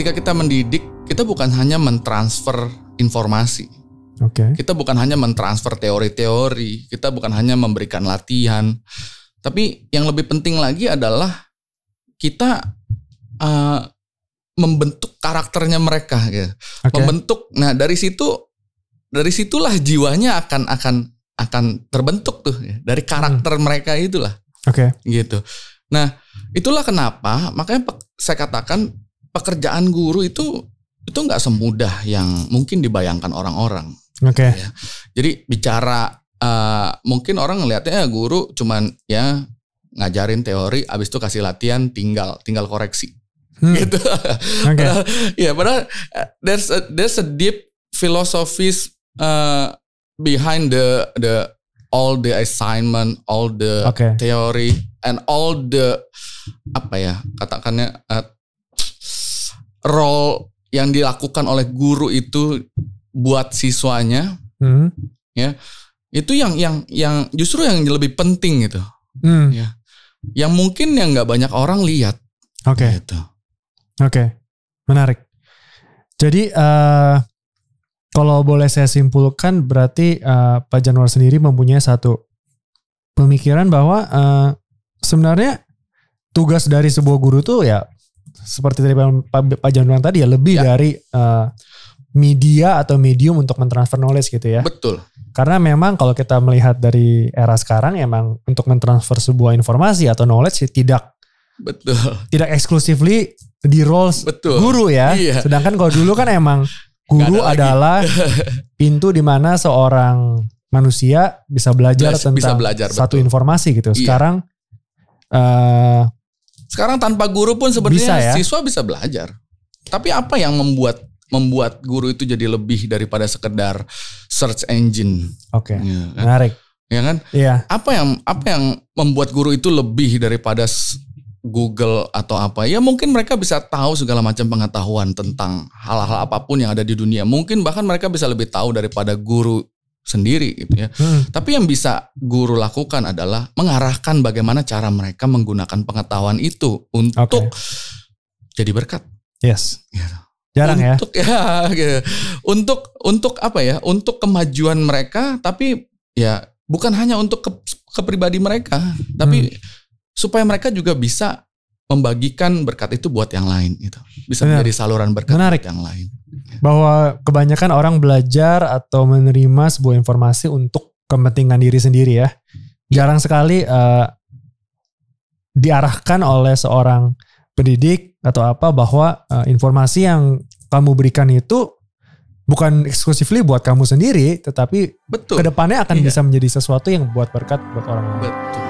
ketika kita mendidik, kita bukan hanya mentransfer informasi. Oke. Kita bukan hanya mentransfer teori-teori, kita bukan hanya memberikan latihan, tapi yang lebih penting lagi adalah kita uh, membentuk karakternya mereka, gitu. Oke. membentuk. Nah dari situ, dari situlah jiwanya akan akan akan terbentuk tuh, ya. dari karakter mereka itulah, Oke. gitu. Nah itulah kenapa, makanya saya katakan pekerjaan guru itu itu nggak semudah yang mungkin dibayangkan orang-orang. Oke. Ya. Jadi bicara eh, mungkin orang ngelihatnya ya guru cuman ya ngajarin teori, abis itu kasih latihan, tinggal tinggal koreksi Hmm, gitu. Oke. Padahal- ya padahal eh, there's a, there's a deep philosophies uh, behind the the all the assignment, all the Oke. theory and all the apa ya katakannya uh, role yang dilakukan oleh guru itu buat siswanya Hmm. itu yang yang yang justru yang lebih penting gitu Hmm. yang mungkin yang nggak banyak orang lihat Oke. gitu Oke, menarik. Jadi eh kalau boleh saya simpulkan berarti eh, Pak Januar sendiri mempunyai satu pemikiran bahwa eh, sebenarnya tugas dari sebuah guru tuh ya seperti tadi Pak, Pak Januar tadi ya lebih Ya. dari eh, media atau medium untuk mentransfer knowledge gitu ya. betul Karena memang kalau kita melihat dari era sekarang emang untuk mentransfer sebuah informasi atau knowledge ya tidak betul tidak exclusively di roles betul guru ya. Iya. Sedangkan kalau dulu kan emang guru ada lagi. adalah pintu di mana seorang manusia bisa belajar Bisa tentang belajar, satu betul. informasi gitu. Iya. Sekarang eh sekarang tanpa guru pun Bisa ya. sebenarnya siswa bisa belajar tapi apa yang membuat membuat guru itu jadi lebih daripada sekedar search engine oke, ya kan? menarik. Ya kan? Iya, apa yang apa yang membuat guru itu lebih daripada Google atau apa ya mungkin mereka bisa tahu segala macam pengetahuan tentang hal-hal apa pun yang ada di dunia mungkin bahkan mereka bisa lebih tahu daripada guru sendiri gitu ya Hmm, tapi yang bisa guru lakukan adalah mengarahkan bagaimana cara mereka menggunakan pengetahuan itu untuk jadi berkat yes. Gitu. Jarang ya. untuk ya gitu. untuk untuk apa ya untuk kemajuan mereka tapi ya bukan hanya untuk ke, ke pribadi mereka tapi Hmm. supaya mereka juga bisa membagikan berkat itu buat yang lain gitu bisa Benar. menjadi saluran berkat Menarik. yang lain Bahwa kebanyakan orang belajar atau menerima sebuah informasi untuk kepentingan diri sendiri ya. Jarang sekali eh, diarahkan oleh seorang pendidik atau apa bahwa eh, informasi yang kamu berikan itu bukan exclusively buat kamu sendiri, tetapi betul ke depannya akan Iya. bisa menjadi sesuatu yang buat berkat buat orang lain. betul